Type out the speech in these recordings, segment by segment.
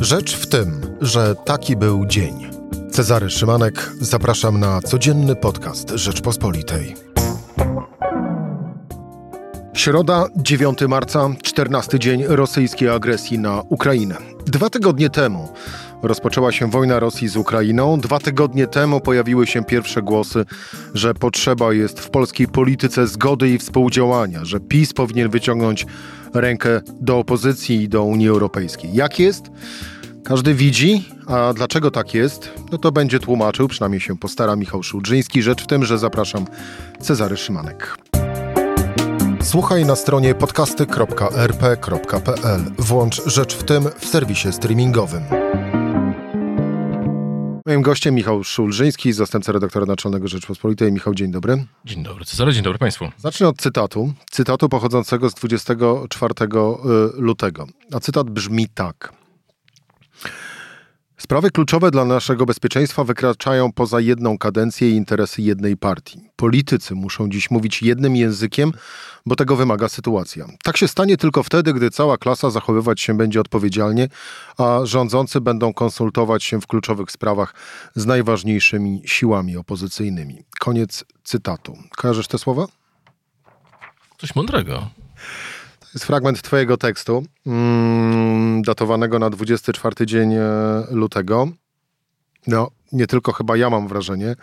Rzecz w tym, że taki był dzień. Cezary Szymanek, zapraszam na codzienny podcast Rzeczpospolitej. Środa, 9 marca, 14 dzień rosyjskiej agresji na Ukrainę. Dwa tygodnie temu rozpoczęła się wojna Rosji z Ukrainą. Dwa tygodnie temu pojawiły się pierwsze głosy, że potrzeba jest w polskiej polityce zgody i współdziałania, że PiS powinien wyciągnąć rękę do opozycji i do Unii Europejskiej. Jak jest? Każdy widzi, a dlaczego tak jest, no to będzie tłumaczył, przynajmniej się postara Michał Szulżyński. Rzecz w tym, że zapraszam Cezary Szymanek. Słuchaj na stronie podcasty.rp.pl. Włącz Rzecz w tym w serwisie streamingowym. Moim gościem Michał Szulżyński, zastępca redaktora naczelnego Rzeczpospolitej. Michał, dzień dobry. Dzień dobry, Cezary, dzień dobry Państwu. Zacznę od cytatu. Cytatu pochodzącego z 24 y, lutego. A cytat brzmi tak. Sprawy kluczowe dla naszego bezpieczeństwa wykraczają poza jedną kadencję i interesy jednej partii. Politycy muszą dziś mówić jednym językiem, bo tego wymaga sytuacja. Tak się stanie tylko wtedy, gdy cała klasa zachowywać się będzie odpowiedzialnie, a rządzący będą konsultować się w kluczowych sprawach z najważniejszymi siłami opozycyjnymi. Koniec cytatu. Kojarzysz te słowa? Coś mądrego jest fragment Twojego tekstu, mm, datowanego na 24 dzień e, lutego. No, nie tylko chyba ja mam wrażenie,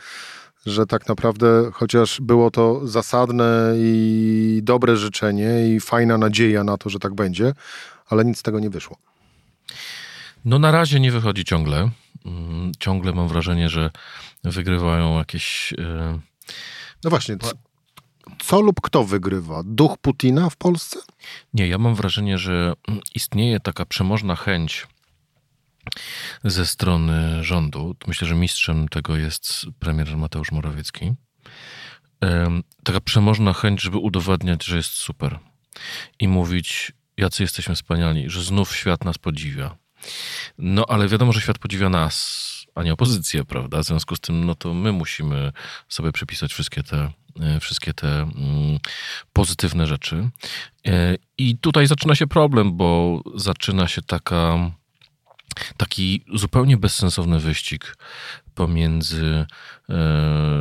że tak naprawdę, chociaż było to zasadne i dobre życzenie i fajna nadzieja na to, że tak będzie, ale nic z tego nie wyszło. No na razie nie wychodzi ciągle. Mm, ciągle mam wrażenie, że wygrywają jakieś. E, no właśnie, co lub kto wygrywa? Duch Putina w Polsce? Nie, ja mam wrażenie, że istnieje taka przemożna chęć ze strony rządu. Myślę, że mistrzem tego jest premier Mateusz Morawiecki. Taka przemożna chęć, żeby udowadniać, że jest super i mówić, jacy jesteśmy wspaniali, że znów świat nas podziwia. No ale wiadomo, że świat podziwia nas, a nie opozycję, prawda? W związku z tym, no to my musimy sobie przypisać wszystkie te wszystkie te mm, pozytywne rzeczy. E, I tutaj zaczyna się problem, bo zaczyna się taka, taki zupełnie bezsensowny wyścig pomiędzy e,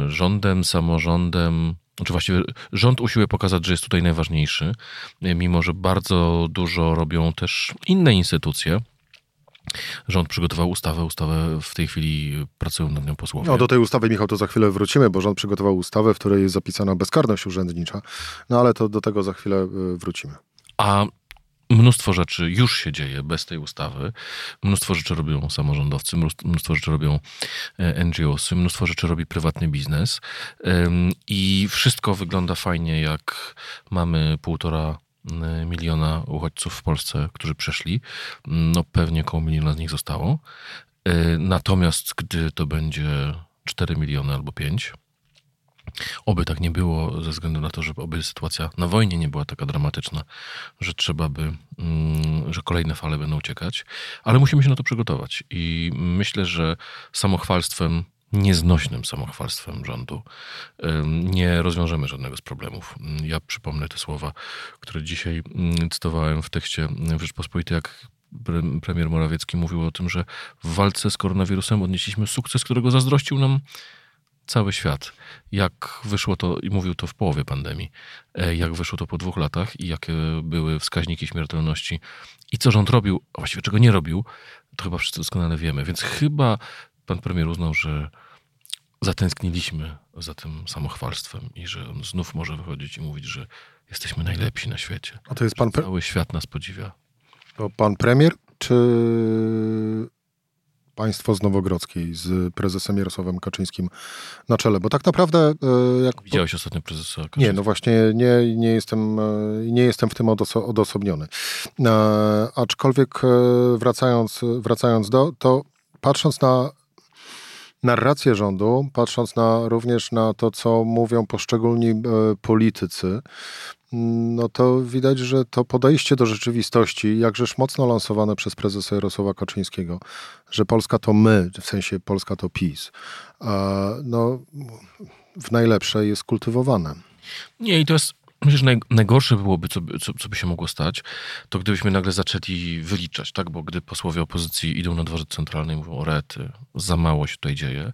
rządem, samorządem, czy właściwie rząd usiłuje pokazać, że jest tutaj najważniejszy, mimo że bardzo dużo robią też inne instytucje. Rząd przygotował ustawę, ustawę w tej chwili pracują nad nią posłowie. No do tej ustawy, Michał, to za chwilę wrócimy, bo rząd przygotował ustawę, w której jest zapisana bezkarność urzędnicza, no ale to do tego za chwilę y, wrócimy. A mnóstwo rzeczy już się dzieje bez tej ustawy. Mnóstwo rzeczy robią samorządowcy, mnóstwo rzeczy robią e, NGOsy, mnóstwo rzeczy robi prywatny biznes i wszystko wygląda fajnie, jak mamy półtora miliona uchodźców w Polsce, którzy przeszli. No pewnie około miliona z nich zostało. Y, natomiast gdy to będzie 4 miliony albo 5, Oby tak nie było, ze względu na to, żeby oby sytuacja na wojnie nie była taka dramatyczna, że trzeba by, mm, że kolejne fale będą uciekać, ale musimy się na to przygotować. I myślę, że samochwalstwem nieznośnym samochwalstwem rządu nie rozwiążemy żadnego z problemów. Ja przypomnę te słowa, które dzisiaj mm, cytowałem w tekście w Rzeczpospolitej, jak premier Morawiecki mówił o tym, że w walce z koronawirusem odnieśliśmy sukces, którego zazdrościł nam cały świat. Jak wyszło to, i mówił to w połowie pandemii, e, jak wyszło to po dwóch latach i jakie były wskaźniki śmiertelności i co rząd robił, a właściwie czego nie robił, to chyba wszyscy doskonale wiemy. Więc chyba pan premier uznał, że zatęskniliśmy za tym samochwalstwem i że on znów może wychodzić i mówić, że jesteśmy najlepsi na świecie. A to jest pan... Cały świat nas podziwia. To pan premier, czy państwo z Nowogrodzkiej, z prezesem Jarosławem Kaczyńskim na czele? Bo tak naprawdę... E, jak... Widziałeś ostatnio prezesa Kaczyńskiego? Nie, no właśnie nie, nie, jestem, e, nie jestem w tym odoso odosobniony. E, aczkolwiek e, wracając, wracając do, to patrząc na narrację rządu, patrząc na, również na to, co mówią poszczególni e, politycy, no to widać, że to podejście do rzeczywistości, jakżeż mocno lansowane przez prezesa Jarosława Kaczyńskiego, że Polska to my, w sensie Polska to PiS, no w najlepsze jest kultywowane. Nie, i to jest Myślę, że naj, najgorsze byłoby, co, co, co, by się mogło stać, to gdybyśmy nagle zaczęli wyliczać, tak? Bo gdy posłowie opozycji idą na dworzec centralny i mówią o rety, za mało się tutaj dzieje,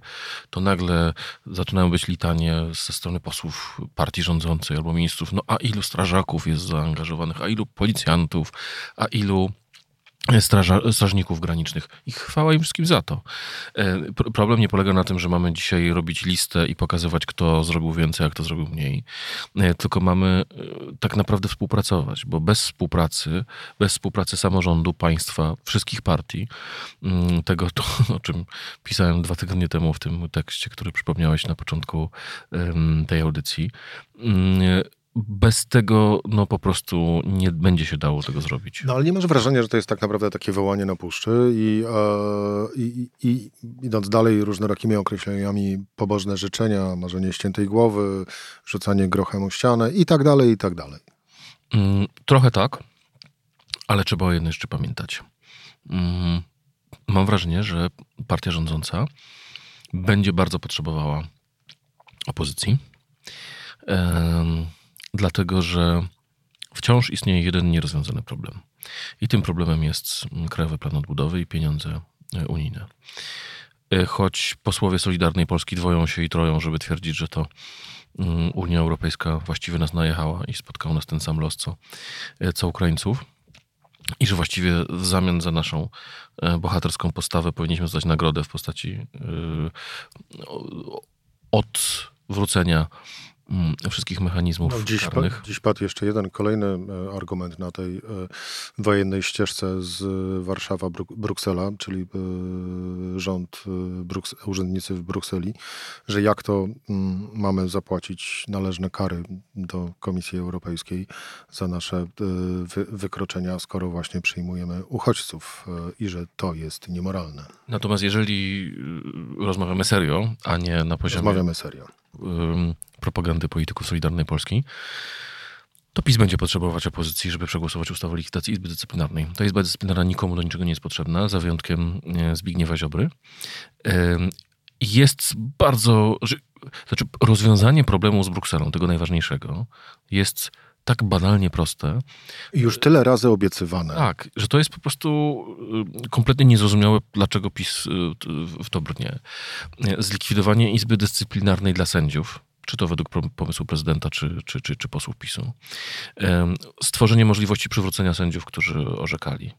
to nagle zaczynają być litanie ze strony posłów partii rządzącej albo ministrów, no a ilu strażaków jest zaangażowanych, a ilu policjantów, a ilu straża, strażników granicznych. I chwała im wszystkim za to. E, problem nie polega na tym, że mamy dzisiaj robić listę i pokazywać, kto zrobił więcej, a kto zrobił mniej, e, tylko mamy e, tak naprawdę współpracować, bo bez współpracy, bez współpracy samorządu, państwa, wszystkich partii, mm, tego, to, o czym pisałem dwa tygodnie temu w tym tekście, który przypomniałeś na początku tej audycji, mm, bez tego no po prostu nie będzie się dało tego zrobić. No ale nie masz wrażenia, że to jest tak naprawdę takie wołanie na puszczy i, e, i, i idąc dalej różnorakimi określeniami pobożne życzenia, marzenie ściętej głowy, rzucanie grochem o ścianę i tak dalej, i tak dalej. Mm, trochę tak, ale trzeba o jednej rzeczy pamiętać. Mm, mam wrażenie, że partia rządząca będzie bardzo potrzebowała opozycji dlatego że wciąż istnieje jeden nierozwiązany problem. I tym problemem jest Krajowy Plan Odbudowy i pieniądze e, unijne. E, choć posłowie Solidarnej Polski dwoją się i troją, żeby twierdzić, że to mm, Unia Europejska właściwie nas najechała i spotkał nas ten sam los co, e, co Ukraińców. I że właściwie w zamian za naszą bohaterską postawę powinniśmy dostać nagrodę w postaci odwrócenia Mm, wszystkich mechanizmów no, dziś, karnych. Pa, dziś padł jeszcze jeden kolejny e, argument na tej e, wojennej ścieżce z Warszawa-Bruksela, czyli e, rząd, Bruks urzędnicy w Brukseli, że jak to mm, mamy zapłacić należne kary do Komisji Europejskiej za nasze wykroczenia, skoro właśnie przyjmujemy uchodźców i że to jest niemoralne. Natomiast jeżeli rozmawiamy serio, a nie na poziomie... Rozmawiamy serio propagandy polityków Solidarnej Polski, to PiS będzie potrzebować opozycji, żeby przegłosować ustawę o likwidacji Izby Dyscyplinarnej. Ta Izba Dyscyplinarna nikomu do niczego nie jest potrzebna, za wyjątkiem e, Zbigniewa Ziobry. Jest bardzo... Znaczy, rozwiązanie problemu z Brukselą, tego najważniejszego, jest tak banalnie proste. Już tyle razy obiecywane. Tak, że to jest po prostu y, kompletnie niezrozumiałe, dlaczego PiS y, w to brnie. Zlikwidowanie Izby Dyscyplinarnej dla sędziów, czy to według pomysłu prezydenta, czy, czy, czy, czy posłów PiSu. Stworzenie możliwości przywrócenia sędziów, którzy orzekali.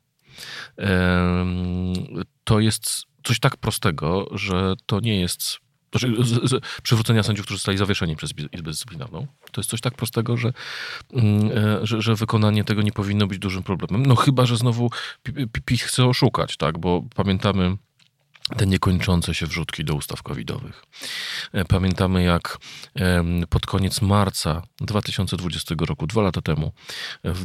To jest coś tak prostego, że to nie jest znaczy, z, z, przywrócenia sędziów, którzy zostali zawieszeni przez Izbę Dyscyplinarną. To jest coś tak prostego, że, mm, e, że, że, wykonanie tego nie powinno być dużym problemem. No chyba, że znowu PiS chce oszukać, tak? Bo pamiętamy te niekończące się wrzutki do ustaw covidowych. E, pamiętamy, jak pod koniec marca 2020 roku, dwa lata temu,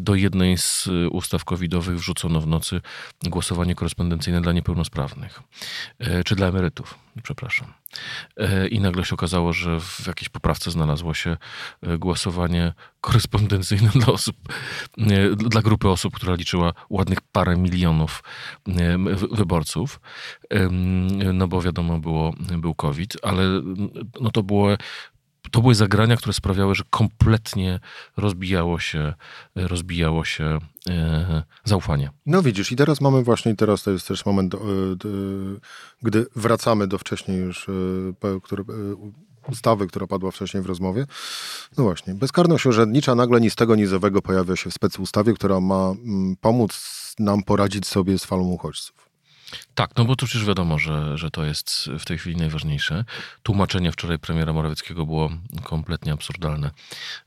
do jednej z ustaw covidowych wrzucono w nocy głosowanie korespondencyjne dla niepełnosprawnych, e, czy dla emerytów, przepraszam. E, I nagle się okazało, że w jakiejś poprawce znalazło się głosowanie korespondencyjne dla osób, dla grupy osób, która liczyła ładnych parę milionów wyborców no bo wiadomo było, był COVID, ale no to było to były zagrania, które sprawiały, że kompletnie rozbijało się, rozbijało się e, zaufanie. No widzisz, i teraz mamy właśnie, teraz to jest też moment, e, gdy wracamy do wcześniej już e, który, ustawy, która padła wcześniej w rozmowie. No właśnie, bezkarność urzędnicza nagle ni z tego, ni z owego pojawia się w specustawie, która ma mm, pomóc nam poradzić sobie z falą uchodźców. Tak, no bo to przecież wiadomo, że, że to jest w tej chwili najważniejsze. Tłumaczenie wczoraj premiera Morawieckiego było kompletnie absurdalne.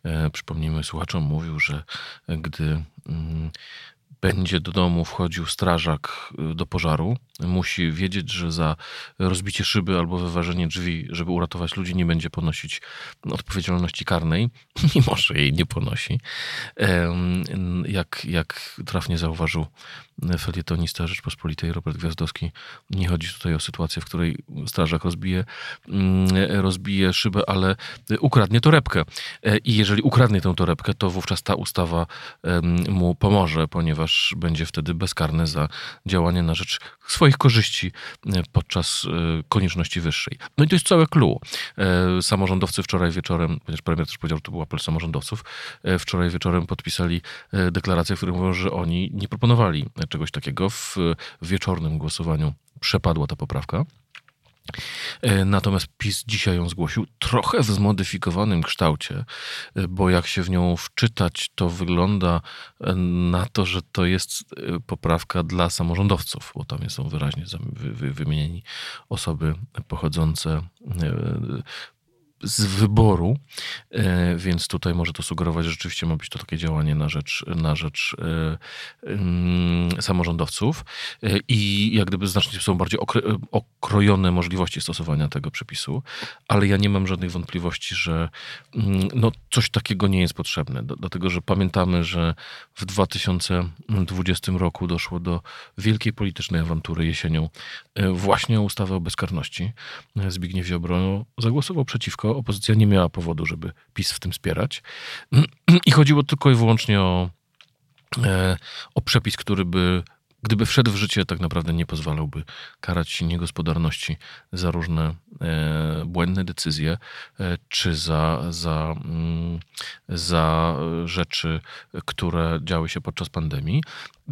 E, przypomnijmy, słuchaczom mówił, że gdy mm, będzie do domu wchodził strażak y, do pożaru, musi wiedzieć, że za rozbicie szyby albo wyważenie drzwi, żeby uratować ludzi, nie będzie ponosić odpowiedzialności karnej, mimo że jej nie ponosi. Jak, jak trafnie zauważył felietonista Rzeczpospolitej Robert Gwiazdowski, nie chodzi tutaj o sytuację, w której strażak rozbije, mm, rozbije szybę, ale ukradnie torebkę. E, I jeżeli ukradnie tę torebkę, to wówczas ta ustawa mu pomoże, ponieważ będzie wtedy bezkarny za działanie na rzecz swoich korzyści podczas konieczności wyższej. No i to jest całe clue. Samorządowcy wczoraj wieczorem, ponieważ premier też powiedział, że to był apel samorządowców, wczoraj wieczorem podpisali deklarację, w której mówią, że oni nie proponowali czegoś takiego. W wieczornym głosowaniu przepadła ta poprawka. E, natomiast PiS dzisiaj ją zgłosił trochę w zmodyfikowanym kształcie, e, bo jak się w nią wczytać, to wygląda e, na to, że to jest poprawka dla samorządowców, bo tam są wyraźnie wymienieni osoby pochodzące z wyboru, e, więc tutaj może to sugerować, że rzeczywiście ma być to takie działanie na rzecz, na rzecz e, samorządowców e, i jak gdyby znacznie są bardziej okrojone możliwości stosowania tego przepisu, ale ja nie mam żadnych wątpliwości, że mm, no, coś takiego nie jest potrzebne, dlatego że pamiętamy, że w 2020 roku doszło do wielkiej politycznej awantury jesienią właśnie o ustawę o bezkarności. Zbigniew Ziobro zagłosował przeciwko opozycja nie miała powodu, żeby PiS w tym wspierać. I chodziło tylko i wyłącznie o, e, o przepis, który by gdyby wszedł w życie, tak naprawdę nie pozwalałby karać niegospodarności za różne e, błędne decyzje, e, czy za, za, mm, za rzeczy, które działy się podczas pandemii.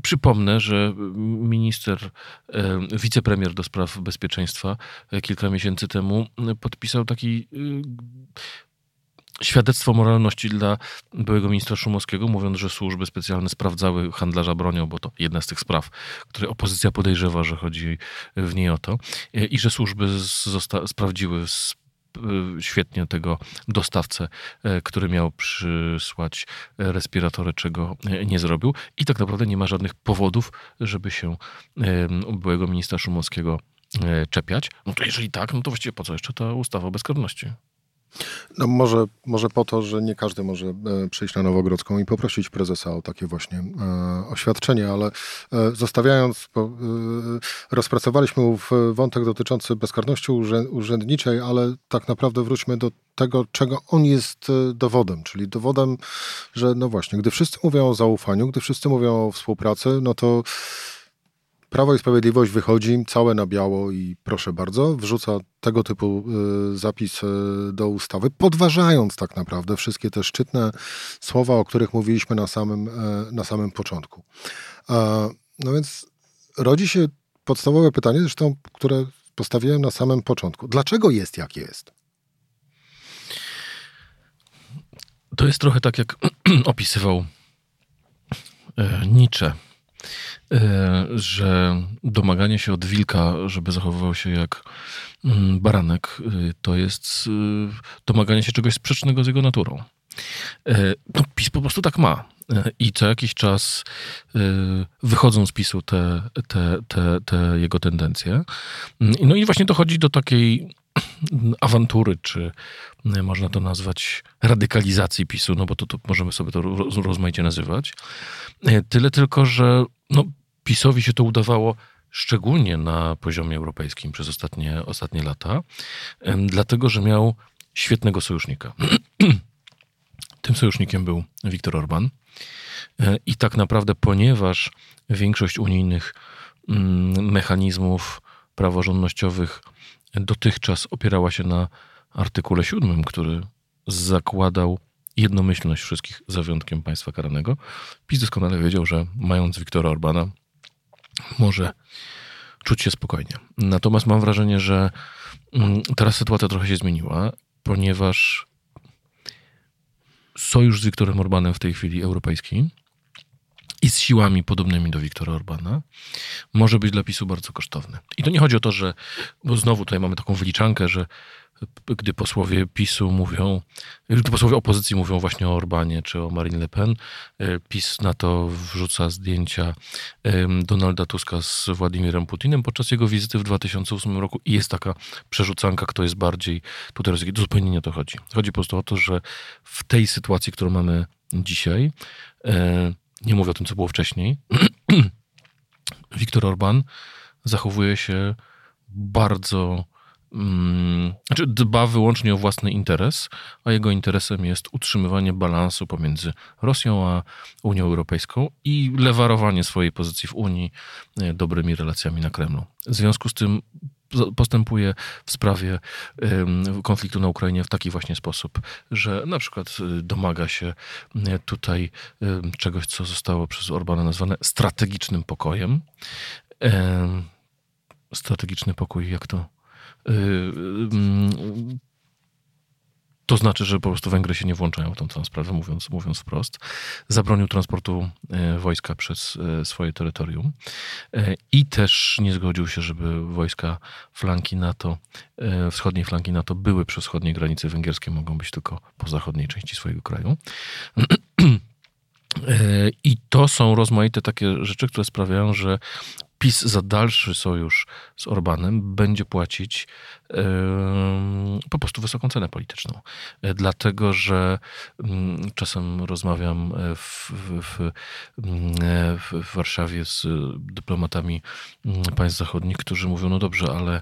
Przypomnę, że minister, e, wicepremier do spraw bezpieczeństwa e, kilka miesięcy temu podpisał taki e, świadectwo moralności dla byłego ministra Szumowskiego, mówiąc, że służby specjalne sprawdzały handlarza bronią, bo to jedna z tych spraw, które opozycja podejrzewa, że chodzi w niej o to, i że służby sprawdziły e, świetnie tego dostawcę, e, który miał przysłać respiratory, czego nie zrobił. I tak naprawdę nie ma żadnych powodów, żeby się byłego ministra Szumowskiego e, czepiać. No to jeżeli tak, no to właściwie po co jeszcze ta ustawa o bezkarności? No może, może po to, że nie każdy może e, przyjść na Nowogrodzką i poprosić prezesa o takie właśnie e, oświadczenie, ale e, zostawiając, rozpracowaliśmy wątek dotyczący bezkarności urzędniczej, ale tak naprawdę wróćmy do tego, czego on jest dowodem, czyli dowodem, że no właśnie, gdy wszyscy mówią o zaufaniu, gdy wszyscy mówią o współpracy, no to Prawo i Sprawiedliwość wychodzi całe na biało i proszę bardzo, wrzuca tego typu y, zapis y, do ustawy, podważając tak naprawdę wszystkie te szczytne słowa, o których mówiliśmy na samym, y, na samym początku. No więc rodzi się podstawowe pytanie, zresztą, które postawiłem na samym początku. Dlaczego jest jak jest? To jest trochę tak, jak opisywał Nietzsche E, że domaganie się od wilka, żeby zachowywał się jak mm, baranek, e, to jest e, domaganie się czegoś sprzecznego z jego naturą. No, PiS po prostu tak ma. I co jakiś czas wychodzą z PiSu te, te, te, te jego tendencje. No i właśnie dochodzi do takiej awantury, czy można to nazwać radykalizacji PiSu, no bo to, to możemy sobie to rozmaicie nazywać. Tyle tylko, że no, PiSowi się to udawało szczególnie na poziomie europejskim przez ostatnie, ostatnie lata, dlatego że miał świetnego sojusznika. Tym sojusznikiem był Viktor Orban. E, I tak naprawdę, ponieważ większość unijnych mm, mechanizmów praworządnościowych dotychczas opierała się na artykule 7, który zakładał jednomyślność wszystkich za wyjątkiem państwa karnego, PiS doskonale wiedział, że mając Viktora Orbana, może czuć się spokojnie. Natomiast mam wrażenie, że mm, teraz sytuacja trochę się zmieniła, ponieważ sojusz z Wiktorem Orbanem w tej chwili europejski i z siłami podobnymi do Wiktora Orbana może być dla PiSu bardzo kosztowny. I to nie chodzi o to, że, bo znowu tutaj mamy taką wyliczankę, że gdy posłowie PiSu mówią, gdy posłowie opozycji mówią właśnie o Orbanie czy o Marine Le Pen, e, PiS na to wrzuca zdjęcia Donalda Tuska z Władimirem Putinem podczas jego wizyty w 2008 roku i jest taka przerzucanka, kto jest bardziej tutaj To zupełnie nie o to chodzi. Chodzi po prostu o to, że w tej sytuacji, którą mamy dzisiaj, e, nie mówię o tym, co było wcześniej, Viktor Orban zachowuje się bardzo mm, znaczy dba wyłącznie o własny interes, a jego interesem jest utrzymywanie balansu pomiędzy Rosją a Unią Europejską i lewarowanie swojej pozycji w Unii e, dobrymi relacjami na Kremlu. W związku z tym postępuje w sprawie konfliktu na Ukrainie w taki właśnie sposób, że na przykład y, domaga się y, tutaj czegoś, co zostało przez Orbana nazwane strategicznym pokojem. Strategiczny pokój, jak to? To znaczy, że po prostu Węgry się nie włączają w tą sprawę, mówiąc, mówiąc wprost. Zabronił transportu e, wojska przez e, swoje terytorium e, i też nie zgodził się, żeby wojska flanki NATO, wschodniej flanki NATO były przy wschodniej granicy węgierskiej, mogą być tylko po zachodniej części swojego kraju. I to są rozmaite takie rzeczy, które sprawiają, że PiS za dalszy sojusz z Orbanem będzie płacić po prostu wysoką cenę polityczną. Yy, dlatego, że yy, czasem rozmawiam w, w, w, Warszawie z dyplomatami mm, państw zachodnich, którzy mówią, no dobrze, ale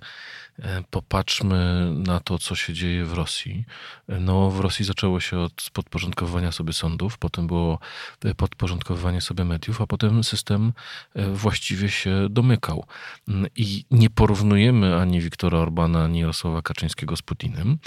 E, popatrzmy na to, co się dzieje w Rosji. E, no, w Rosji zaczęło się od podporządkowania sobie sądów, potem było e, podporządkowywanie sobie mediów, a potem system właściwie się domykał. Mm, I nie porównujemy ani Wiktora Orbana, ani Jarosława Kaczyńskiego z Putinem,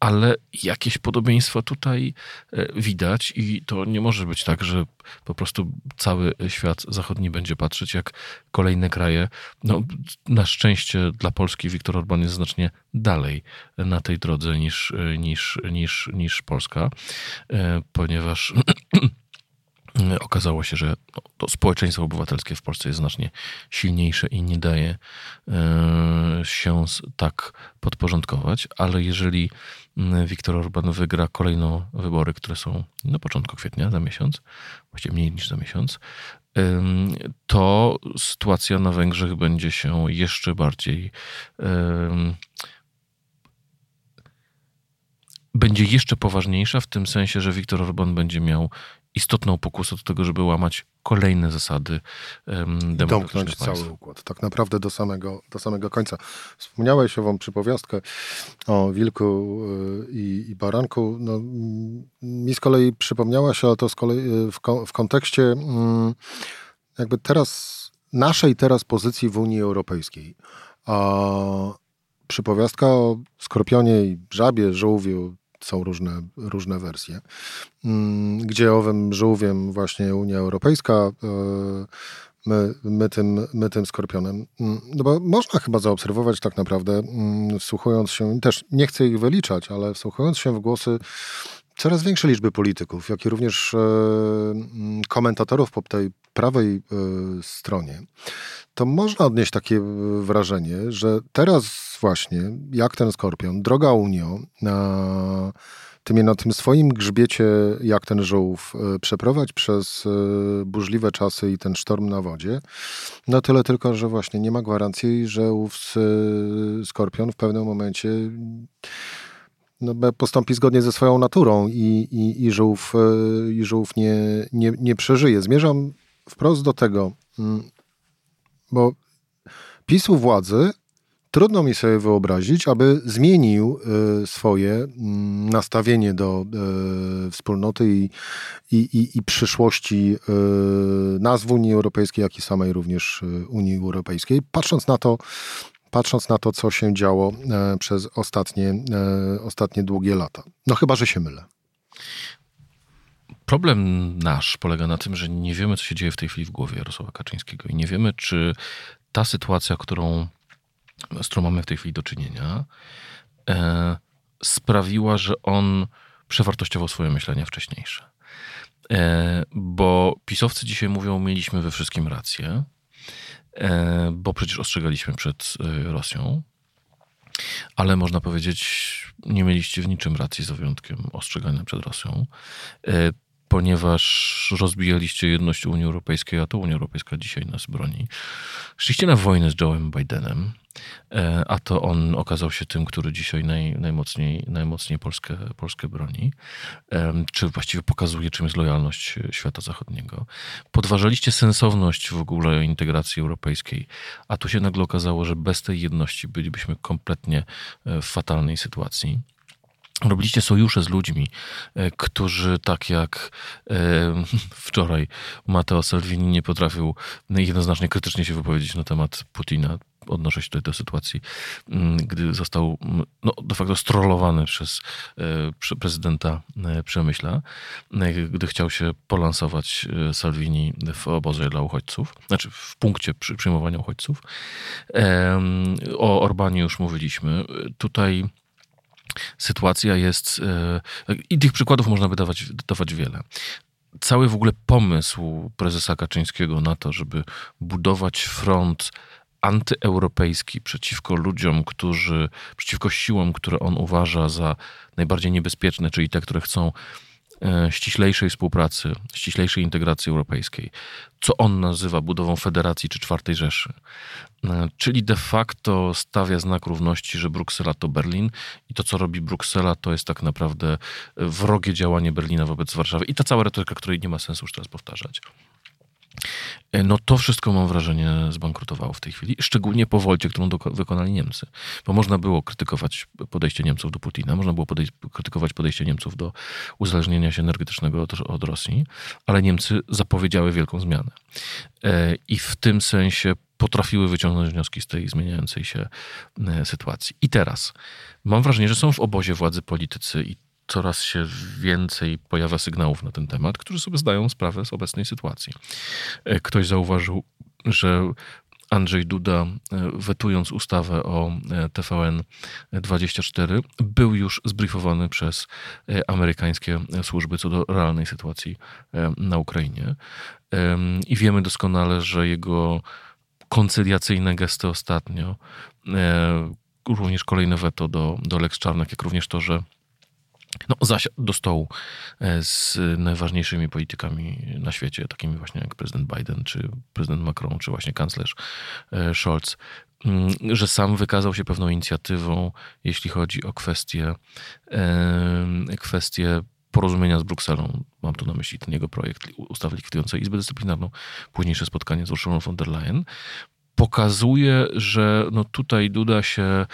ale jakieś podobieństwa tutaj e, widać i to nie może być tak, że po prostu cały świat zachodni będzie patrzeć, jak kolejne kraje. No, na szczęście dla Polski Viktor Orban jest znacznie dalej na tej drodze niż, niż, niż, niż Polska, e, ponieważ okazało się, że to społeczeństwo obywatelskie w Polsce jest znacznie silniejsze i nie daje e, się tak podporządkować, ale jeżeli Viktor Orban wygra kolejną wybory, które są na początku kwietnia, za miesiąc, właściwie mniej niż za miesiąc, to sytuacja na Węgrzech będzie się jeszcze bardziej będzie jeszcze poważniejsza w tym sensie, że Viktor Orban będzie miał istotną pokusę do tego, żeby łamać kolejne zasady um, Domknąć cały układ, tak naprawdę do samego, do samego końca. Wspomniałeś ową przypowiastkę o wilku y, i, i baranku. No, mi z kolei przypomniała się, ale to z kolei y, w, w kontekście mm, jakby teraz, naszej teraz pozycji w Unii Europejskiej. A przypowiastka o skorpionie i żabie, żółwiu, są różne, różne wersje, mm, gdzie owym żółwiem właśnie Unia Europejska, e, my, my, tym, my tym skorpionem. Mm, no bo można chyba zaobserwować tak naprawdę, mm, wsłuchując się, też nie chcę ich wyliczać, ale wsłuchując się w głosy coraz większej liczby polityków, jak i również e, komentatorów po tej prawej e, stronie, to można odnieść takie wrażenie, że teraz właśnie, jak ten skorpion, droga Unio, na tym, na tym swoim grzbiecie, jak ten żołów, e, przeprowadź przez e, burzliwe czasy i ten sztorm na wodzie. No tyle tylko, że właśnie nie ma gwarancji, że ów skorpion w pewnym momencie postąpi zgodnie ze swoją naturą i, i, i żółw, e, i żółw nie, nie, nie przeżyje. Zmierzam wprost do tego, mm, bo PiSu władzy trudno mi sobie wyobrazić, aby zmienił y, swoje mm, nastawienie do y, wspólnoty i, i, i, przyszłości nazw Unii Europejskiej, jak i samej również Unii Europejskiej, patrząc na to, patrząc na to, co się działo e, przez ostatnie, e, ostatnie długie lata. No chyba, że się mylę. Problem nasz polega na tym, że nie wiemy, co się dzieje w tej chwili w głowie Jarosława Kaczyńskiego i nie wiemy, czy ta sytuacja, którą z którą mamy w tej chwili do czynienia, e, sprawiła, że on przewartościował swoje myślenie wcześniejsze. E, bo pisowcy dzisiaj mówią, mieliśmy we wszystkim rację, bo przecież ostrzegaliśmy przed e, Rosją, ale można powiedzieć, nie mieliście w niczym racji, z wyjątkiem ostrzegania przed Rosją, e, ponieważ rozbijaliście jedność Unii Europejskiej, a to Unia Europejska dzisiaj nas broni. Szliście na wojnę z Joe'em Bidenem, E, a to on okazał się tym, który dzisiaj naj, najmocniej, najmocniej Polskę, Polskę broni, czy właściwie pokazuje, czym jest lojalność świata zachodniego. Podważaliście sensowność w ogóle integracji europejskiej, a tu się nagle okazało, że bez tej jedności bylibyśmy kompletnie e, w fatalnej sytuacji. Robiliście sojusze z ludźmi, e, którzy tak jak wczoraj Matteo Salvini nie potrafił jednoznacznie krytycznie się wypowiedzieć na temat Putina odnoszę się tutaj do sytuacji, mm, gdy został mm, no, de facto strollowany przez e, prezydenta e, Przemyśla, e, gdy chciał się polansować Salvini w obozie dla uchodźców, znaczy w punkcie przyjmowania uchodźców. O Orbanie już mówiliśmy. Tutaj sytuacja jest, i tych przykładów można by dawać, dawać wiele cały w ogóle pomysł prezesa Kaczyńskiego na to, żeby budować front antyeuropejski przeciwko ludziom, którzy, przeciwko siłom, które on uważa za najbardziej niebezpieczne, czyli te, które chcą e, ściślejszej współpracy, ściślejszej integracji europejskiej, co on nazywa budową federacji czy czwartej Rzeszy. E, czyli de facto stawia znak równości, że Bruksela to Berlin i to, co robi Bruksela, to jest tak naprawdę wrogie działanie Berlina wobec Warszawy. I ta cała retoryka, której nie ma sensu już teraz powtarzać. E, no to wszystko mam wrażenie zbankrutowało w tej chwili, szczególnie po wolcie, którą wykonali Niemcy. Bo można było krytykować podejście Niemców do Putina, można było krytykować podejście Niemców do uzależnienia się energetycznego od, od Rosji, ale Niemcy zapowiedziały wielką zmianę. E, I w tym sensie potrafiły wyciągnąć wnioski z tej zmieniającej się e, sytuacji. I teraz mam wrażenie, że są w obozie władzy politycy i coraz się więcej pojawia sygnałów na ten temat, którzy sobie zdają sprawę z obecnej sytuacji. E, ktoś zauważył, że Andrzej Duda, e, wetując ustawę o e, TVN24, był już zbriefowany przez amerykańskie służby co do realnej sytuacji na Ukrainie. I wiemy doskonale, że jego koncyliacyjne gesty ostatnio, również kolejne weto do, do Lex Czarnek, jak również to, że no, zasiadł do stołu e, z najważniejszymi politykami na świecie, takimi właśnie jak prezydent Biden, czy prezydent Macron, czy właśnie kanclerz e, Scholz, mm, że sam wykazał się pewną inicjatywą, jeśli chodzi o kwestie, kwestie porozumienia z Brukselą. Mam tu na myśli ten jego projekt ustawy likwidującej Izbę Dyscyplinarną, późniejsze spotkanie z Urszulą von der Leyen pokazuje, że no tutaj Duda się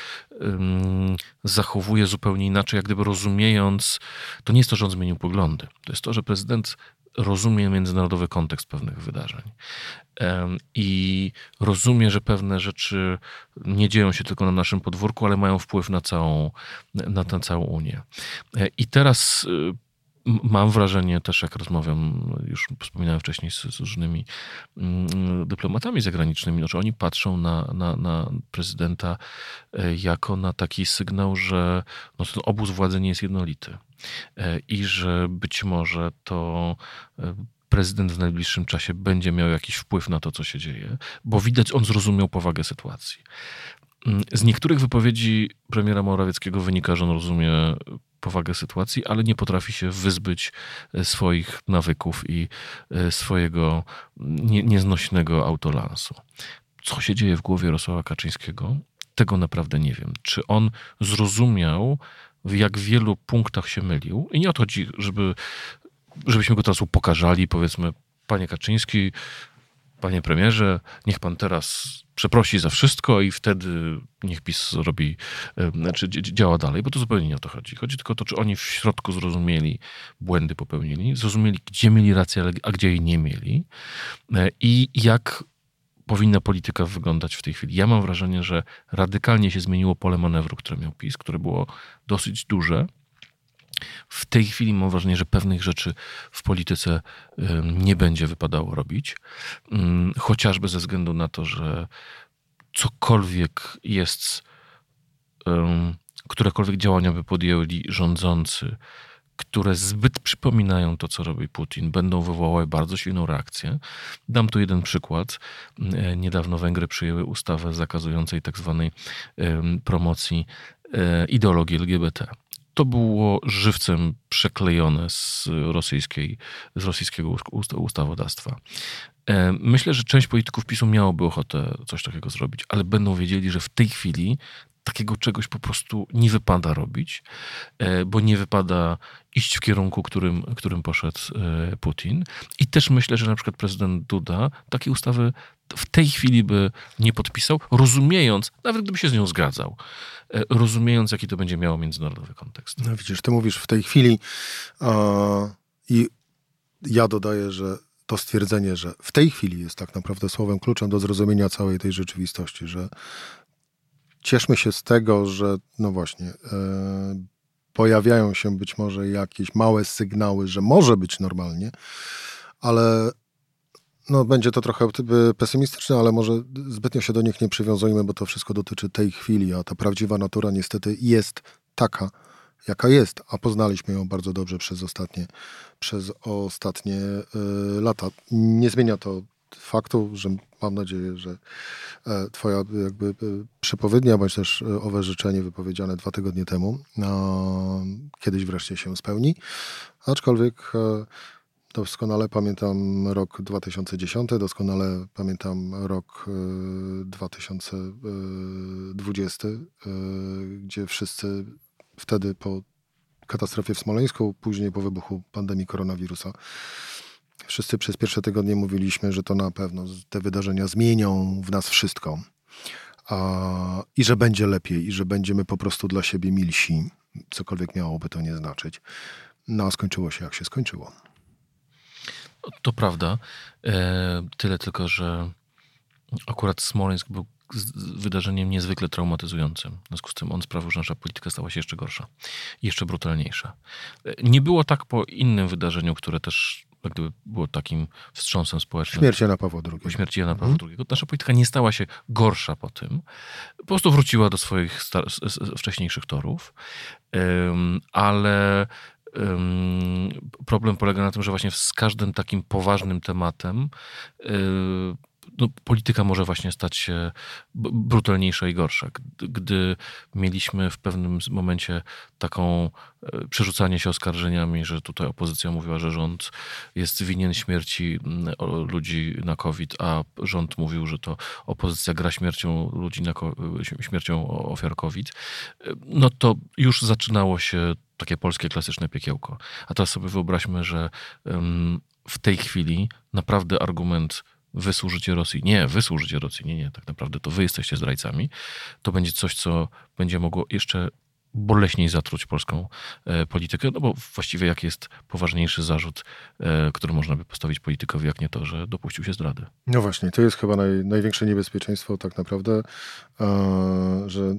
zachowuje zupełnie inaczej, jak gdyby rozumiejąc, to nie jest to, że on zmienił poglądy. To jest to, że prezydent rozumie międzynarodowy kontekst pewnych wydarzeń i rozumie, że pewne rzeczy nie dzieją się tylko na naszym podwórku, ale mają wpływ na całą, na, na całą Unię. E, I teraz y, mam wrażenie też, jak rozmawiam, już wspominałem wcześniej z, z różnymi mm, dyplomatami zagranicznymi, no, że oni patrzą na, na, na prezydenta e, jako na taki sygnał, że no, ten obóz władzy nie jest jednolity e, i że być może to e, prezydent w najbliższym czasie będzie miał jakiś wpływ na to, co się dzieje, bo widać, on zrozumiał powagę sytuacji. Mm, z niektórych wypowiedzi premiera Morawieckiego wynika, że on rozumie powagę sytuacji, ale nie potrafi się wyzbyć e, swoich nawyków i e, swojego nie, nieznośnego autolansu. Co się dzieje w głowie Rosława Kaczyńskiego? Tego naprawdę nie wiem. Czy on zrozumiał, w jak wielu punktach się mylił? I nie o to chodzi, żeby, żebyśmy go teraz upokarzali, powiedzmy, panie Kaczyński, panie premierze, niech pan teraz przeprosi za wszystko i wtedy niech PiS robi, znaczy działa dalej, bo to zupełnie nie o to chodzi. Chodzi tylko o to, czy oni w środku zrozumieli, błędy popełnili, zrozumieli, gdzie mieli rację, a gdzie jej nie mieli e, i jak powinna polityka wyglądać w tej chwili. Ja mam wrażenie, że radykalnie się zmieniło pole manewru, które miał PiS, które było dosyć duże, w tej chwili mam wrażenie, że pewnych rzeczy w polityce nie będzie wypadało robić, chociażby ze względu na to, że cokolwiek jest, którekolwiek działania by podjęli rządzący, które zbyt przypominają to, co robi Putin, będą wywołały bardzo silną reakcję. Dam tu jeden przykład. E, niedawno Węgry przyjęły ustawę zakazującej tak zwanej promocji e, ideologii LGBT to było żywcem przeklejone z, rosyjskiej, z rosyjskiego ustawodawstwa. E, myślę, że część polityków PiSu miałoby ochotę coś takiego zrobić, ale będą wiedzieli, że w tej chwili takiego czegoś po prostu nie wypada robić, e, bo nie wypada iść w kierunku, którym, którym poszedł e, Putin. I też myślę, że na przykład prezydent Duda takiej ustawy w tej chwili by nie podpisał, rozumiejąc, nawet gdyby się z nią zgadzał, e, rozumiejąc, jaki to będzie miało międzynarodowy kontekst. No widzisz, ty mówisz w tej chwili i ja dodaję, że to stwierdzenie, że w tej chwili jest tak naprawdę słowem kluczem do zrozumienia całej tej rzeczywistości, że cieszmy się z tego, że no właśnie, e, pojawiają się być może jakieś małe sygnały, że może być normalnie, ale no, będzie to trochę pesymistyczne, ale może zbytnio się do nich nie przywiązujmy, bo to wszystko dotyczy tej chwili, a ta prawdziwa natura niestety jest taka, jaka jest, a poznaliśmy ją bardzo dobrze przez ostatnie, przez ostatnie y, lata. Nie zmienia to faktu, że mam nadzieję, że e, twoja jakby e, przepowiednia, bądź też e, owe życzenie wypowiedziane dwa tygodnie temu kiedyś wreszcie się spełni. Aczkolwiek doskonale pamiętam rok 2010, doskonale pamiętam rok 2020, gdzie wszyscy wtedy po katastrofie w Smoleńsku, później po wybuchu pandemii koronawirusa, Wszyscy przez pierwsze tygodnie mówiliśmy, że to na pewno te wydarzenia zmienią w nas wszystko. A, I że będzie lepiej, i że będziemy po prostu dla siebie milsi, cokolwiek miałoby to nie znaczyć. No a skończyło się jak się skończyło. To prawda. E, tyle tylko, że akurat Smoleńsk był wydarzeniem niezwykle traumatyzującym. W związku z tym on sprawił, że nasza polityka stała się jeszcze gorsza, jeszcze brutalniejsza. E, nie było tak po innym wydarzeniu, które też jak gdyby było takim wstrząsem społecznym. Śmierć Jana Pawła II. Po śmierci Jana Pawła II. Nasza polityka nie stała się gorsza po tym. Po prostu wróciła do swoich wcześniejszych torów. Um, ale um, problem polega na tym, że właśnie z każdym takim poważnym tematem um, no, polityka może właśnie stać się brutalniejsza i gorsza. Gdy mieliśmy w pewnym momencie taką e, przerzucanie się oskarżeniami, że tutaj opozycja mówiła, że rząd jest winien śmierci ludzi na COVID, a rząd mówił, że to opozycja gra śmiercią ludzi na śmiercią ofiar COVID, e, no to już zaczynało się takie polskie klasyczne piekiełko. A teraz sobie wyobraźmy, że w tej chwili naprawdę argument wy służycie Rosji. Nie, wy służycie Rosji. Nie, nie, tak naprawdę to wy jesteście zdrajcami. To będzie coś, co będzie mogło jeszcze boleśniej zatruć polską e, politykę, no bo właściwie jaki jest poważniejszy zarzut, e, który można by postawić politykowi, jak nie to, że dopuścił się zdrady. No właśnie, to jest chyba naj, największe niebezpieczeństwo tak naprawdę, e, że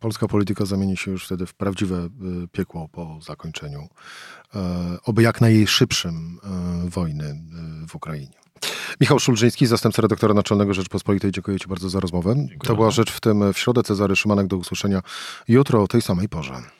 polska polityka zamieni się już wtedy w prawdziwe e, piekło po zakończeniu, e, oby jak najszybszym e, wojny w Ukrainie. Michał Szulżyński, zastępca redaktora naczelnego Rzeczpospolitej. Dziękuję Ci bardzo za rozmowę. Dziękuję to była rzecz w tym w środę. Cezary Szymanek do usłyszenia jutro o tej samej porze.